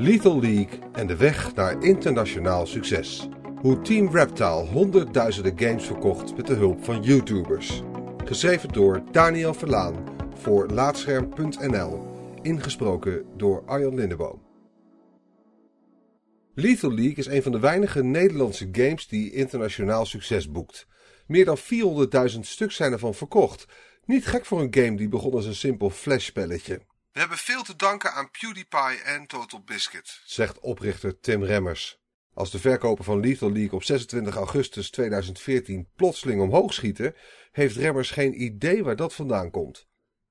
Lethal League en de weg naar internationaal succes. Hoe Team Reptile honderdduizenden games verkocht met de hulp van YouTubers. Geschreven door Daniel Verlaan voor Laatscherm.nl. Ingesproken door Arjan Lindeboom. Lethal League is een van de weinige Nederlandse games die internationaal succes boekt. Meer dan 400.000 stuks zijn ervan verkocht. Niet gek voor een game die begon als een simpel flashspelletje. We hebben veel te danken aan PewDiePie en Total Biscuit, zegt oprichter Tim Remmers. Als de verkopen van Lethal League op 26 augustus 2014 plotseling omhoog schieten, heeft Remmers geen idee waar dat vandaan komt.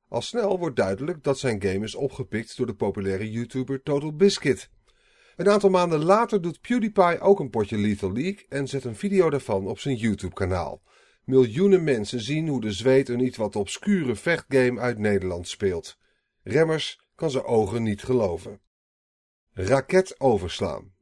Al snel wordt duidelijk dat zijn game is opgepikt door de populaire YouTuber Total Biscuit. Een aantal maanden later doet PewDiePie ook een potje Lethal League en zet een video daarvan op zijn YouTube-kanaal. Miljoenen mensen zien hoe de zweet een iets wat obscure vechtgame uit Nederland speelt. Remmers kan zijn ogen niet geloven. Raket overslaan.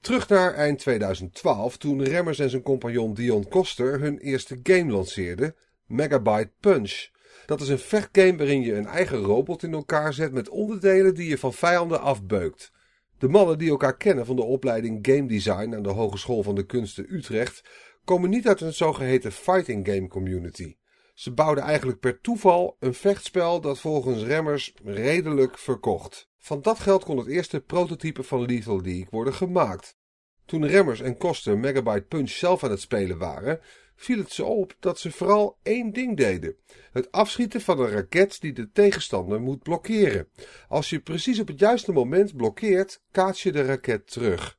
Terug naar eind 2012 toen Remmers en zijn compagnon Dion Koster hun eerste game lanceerden, Megabyte Punch. Dat is een vechtgame waarin je een eigen robot in elkaar zet met onderdelen die je van vijanden afbeukt. De mannen die elkaar kennen van de opleiding Game Design aan de Hogeschool van de Kunsten Utrecht komen niet uit een zogeheten fighting game community. Ze bouwden eigenlijk per toeval een vechtspel dat volgens Remmers redelijk verkocht. Van dat geld kon het eerste prototype van Lethal League worden gemaakt. Toen Remmers en Koster Megabyte Punch zelf aan het spelen waren, viel het ze op dat ze vooral één ding deden: het afschieten van een raket die de tegenstander moet blokkeren. Als je precies op het juiste moment blokkeert, kaats je de raket terug.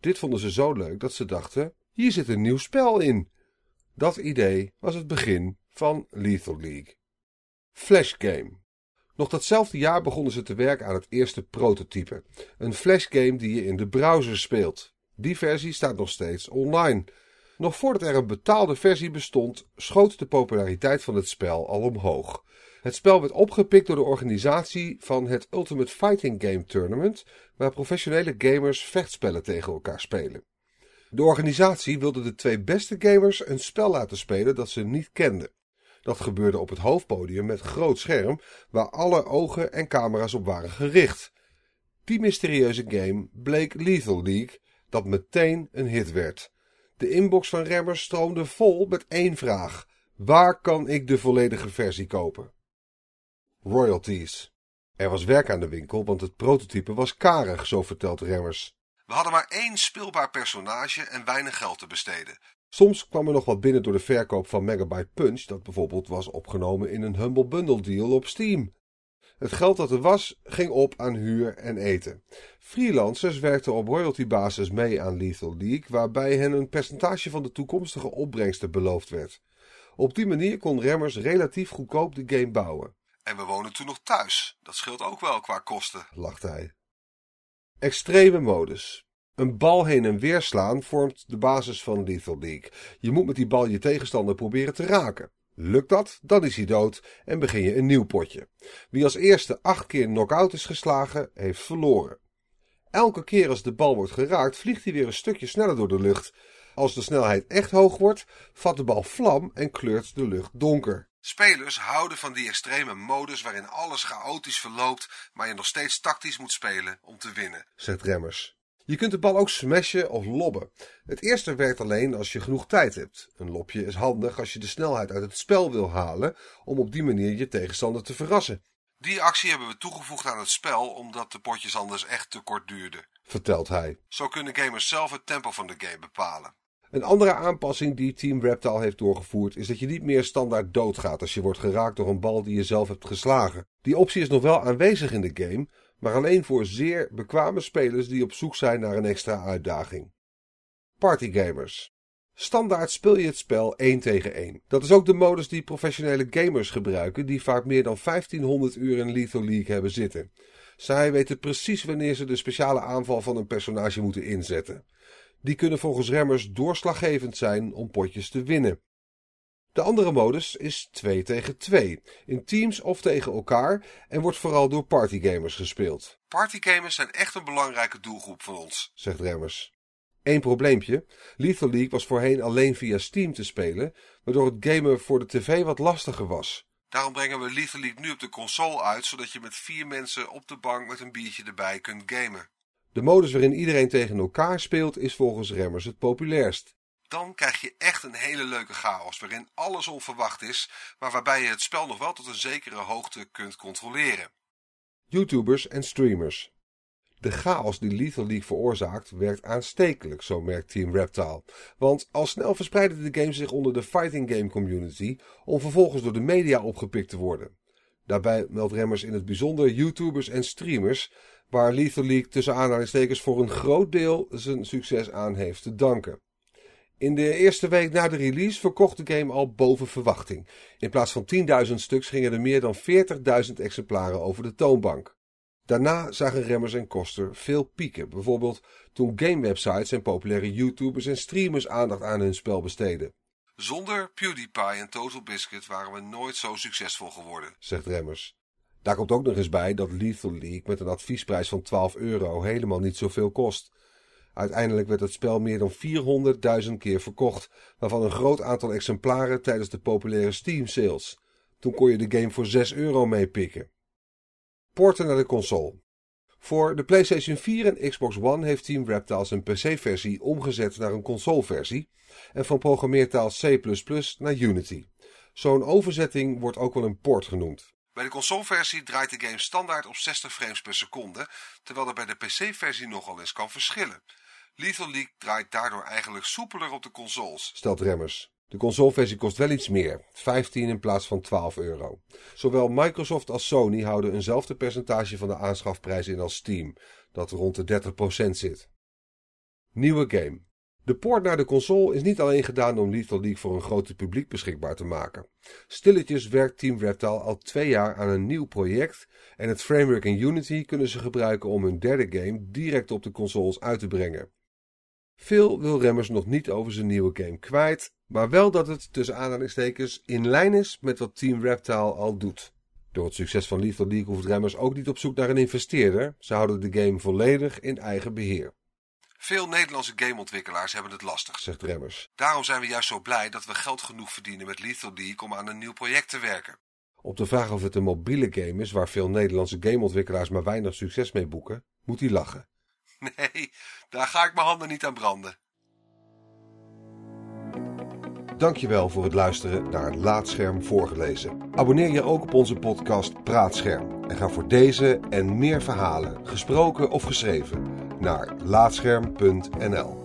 Dit vonden ze zo leuk dat ze dachten: hier zit een nieuw spel in. Dat idee was het begin van Lethal League. Flash Game. Nog datzelfde jaar begonnen ze te werken aan het eerste prototype. Een flash game die je in de browser speelt. Die versie staat nog steeds online. Nog voordat er een betaalde versie bestond, schoot de populariteit van het spel al omhoog. Het spel werd opgepikt door de organisatie van het Ultimate Fighting Game Tournament, waar professionele gamers vechtspellen tegen elkaar spelen. De organisatie wilde de twee beste gamers een spel laten spelen dat ze niet kenden. Dat gebeurde op het hoofdpodium met groot scherm, waar alle ogen en camera's op waren gericht. Die mysterieuze game bleek Lethal League, dat meteen een hit werd. De inbox van Remmers stroomde vol met één vraag: waar kan ik de volledige versie kopen? Royalties. Er was werk aan de winkel, want het prototype was karig, zo vertelt Remmers. We hadden maar één speelbaar personage en weinig geld te besteden. Soms kwam er nog wat binnen door de verkoop van Megabyte Punch, dat bijvoorbeeld was opgenomen in een Humble Bundle deal op Steam. Het geld dat er was, ging op aan huur en eten. Freelancers werkten op royaltybasis mee aan Lethal League, waarbij hen een percentage van de toekomstige opbrengsten beloofd werd. Op die manier kon Remmers relatief goedkoop de game bouwen. En we wonen toen nog thuis. Dat scheelt ook wel qua kosten, lacht hij. Extreme modus. Een bal heen en weer slaan vormt de basis van Lethal League. Je moet met die bal je tegenstander proberen te raken. Lukt dat, dan is hij dood en begin je een nieuw potje. Wie als eerste acht keer knock-out is geslagen, heeft verloren. Elke keer als de bal wordt geraakt, vliegt hij weer een stukje sneller door de lucht. Als de snelheid echt hoog wordt, vat de bal vlam en kleurt de lucht donker. Spelers houden van die extreme modus waarin alles chaotisch verloopt, maar je nog steeds tactisch moet spelen om te winnen, zegt Remmers. Je kunt de bal ook smashen of lobben. Het eerste werkt alleen als je genoeg tijd hebt. Een lobje is handig als je de snelheid uit het spel wil halen, om op die manier je tegenstander te verrassen. Die actie hebben we toegevoegd aan het spel omdat de potjes anders echt te kort duurden, vertelt hij. Zo kunnen gamers zelf het tempo van de game bepalen. Een andere aanpassing die Team Reptile heeft doorgevoerd is dat je niet meer standaard doodgaat als je wordt geraakt door een bal die je zelf hebt geslagen. Die optie is nog wel aanwezig in de game, maar alleen voor zeer bekwame spelers die op zoek zijn naar een extra uitdaging. Partygamers. Standaard speel je het spel 1 tegen 1. Dat is ook de modus die professionele gamers gebruiken, die vaak meer dan 1500 uur in Lethal League hebben zitten. Zij weten precies wanneer ze de speciale aanval van een personage moeten inzetten. Die kunnen volgens remmers doorslaggevend zijn om potjes te winnen. De andere modus is 2 tegen 2, in teams of tegen elkaar en wordt vooral door partygamers gespeeld. Partygamers zijn echt een belangrijke doelgroep van ons, zegt Remmers. Eén probleempje. Lethal League was voorheen alleen via Steam te spelen, waardoor het gamen voor de tv wat lastiger was. Daarom brengen we Lethal League nu op de console uit, zodat je met vier mensen op de bank met een biertje erbij kunt gamen. De modus waarin iedereen tegen elkaar speelt is volgens Remmers het populairst. Dan krijg je echt een hele leuke chaos waarin alles onverwacht is, maar waarbij je het spel nog wel tot een zekere hoogte kunt controleren. YouTubers en streamers. De chaos die Lethal League veroorzaakt werkt aanstekelijk, zo merkt Team Reptile. Want al snel verspreidde de game zich onder de fighting game community om vervolgens door de media opgepikt te worden. Daarbij meldt Remmers in het bijzonder YouTubers en streamers, waar Lethal League tussen aanhalingstekens voor een groot deel zijn succes aan heeft te danken. In de eerste week na de release verkocht de game al boven verwachting. In plaats van 10.000 stuks gingen er meer dan 40.000 exemplaren over de toonbank. Daarna zagen Remmers en Koster veel pieken, bijvoorbeeld toen gamewebsites en populaire YouTubers en streamers aandacht aan hun spel besteden. Zonder PewDiePie en Total Biscuit waren we nooit zo succesvol geworden, zegt Remmers. Daar komt ook nog eens bij dat Lethal League met een adviesprijs van 12 euro helemaal niet zoveel kost. Uiteindelijk werd het spel meer dan 400.000 keer verkocht, waarvan een groot aantal exemplaren tijdens de populaire Steam sales. Toen kon je de game voor 6 euro meepikken. Porten naar de console. Voor de PlayStation 4 en Xbox One heeft Team Reptile zijn PC-versie omgezet naar een consoleversie en van programmeertaal C++ naar Unity. Zo'n overzetting wordt ook wel een port genoemd. Bij de consoleversie draait de game standaard op 60 frames per seconde, terwijl dat bij de PC-versie nogal eens kan verschillen. Lethal League draait daardoor eigenlijk soepeler op de consoles, stelt Remmers. De consoleversie kost wel iets meer, 15 in plaats van 12 euro. Zowel Microsoft als Sony houden eenzelfde percentage van de aanschafprijs in als Steam, dat rond de 30% zit. Nieuwe game. De port naar de console is niet alleen gedaan om Lethal League voor een groter publiek beschikbaar te maken. Stilletjes werkt Team Reptile al twee jaar aan een nieuw project en het framework in Unity kunnen ze gebruiken om hun derde game direct op de consoles uit te brengen. Veel wil Remmers nog niet over zijn nieuwe game kwijt, maar wel dat het tussen aanhalingstekens in lijn is met wat Team Reptile al doet. Door het succes van Lethal League hoeft Remmers ook niet op zoek naar een investeerder. Ze houden de game volledig in eigen beheer. Veel Nederlandse gameontwikkelaars hebben het lastig, zegt Remmers. Daarom zijn we juist zo blij dat we geld genoeg verdienen met Lethal League om aan een nieuw project te werken. Op de vraag of het een mobiele game is waar veel Nederlandse gameontwikkelaars maar weinig succes mee boeken, moet hij lachen. Nee, daar ga ik mijn handen niet aan branden. Dankjewel voor het luisteren naar Laatscherm voorgelezen. Abonneer je ook op onze podcast Praatscherm en ga voor deze en meer verhalen, gesproken of geschreven, naar laatscherm.nl.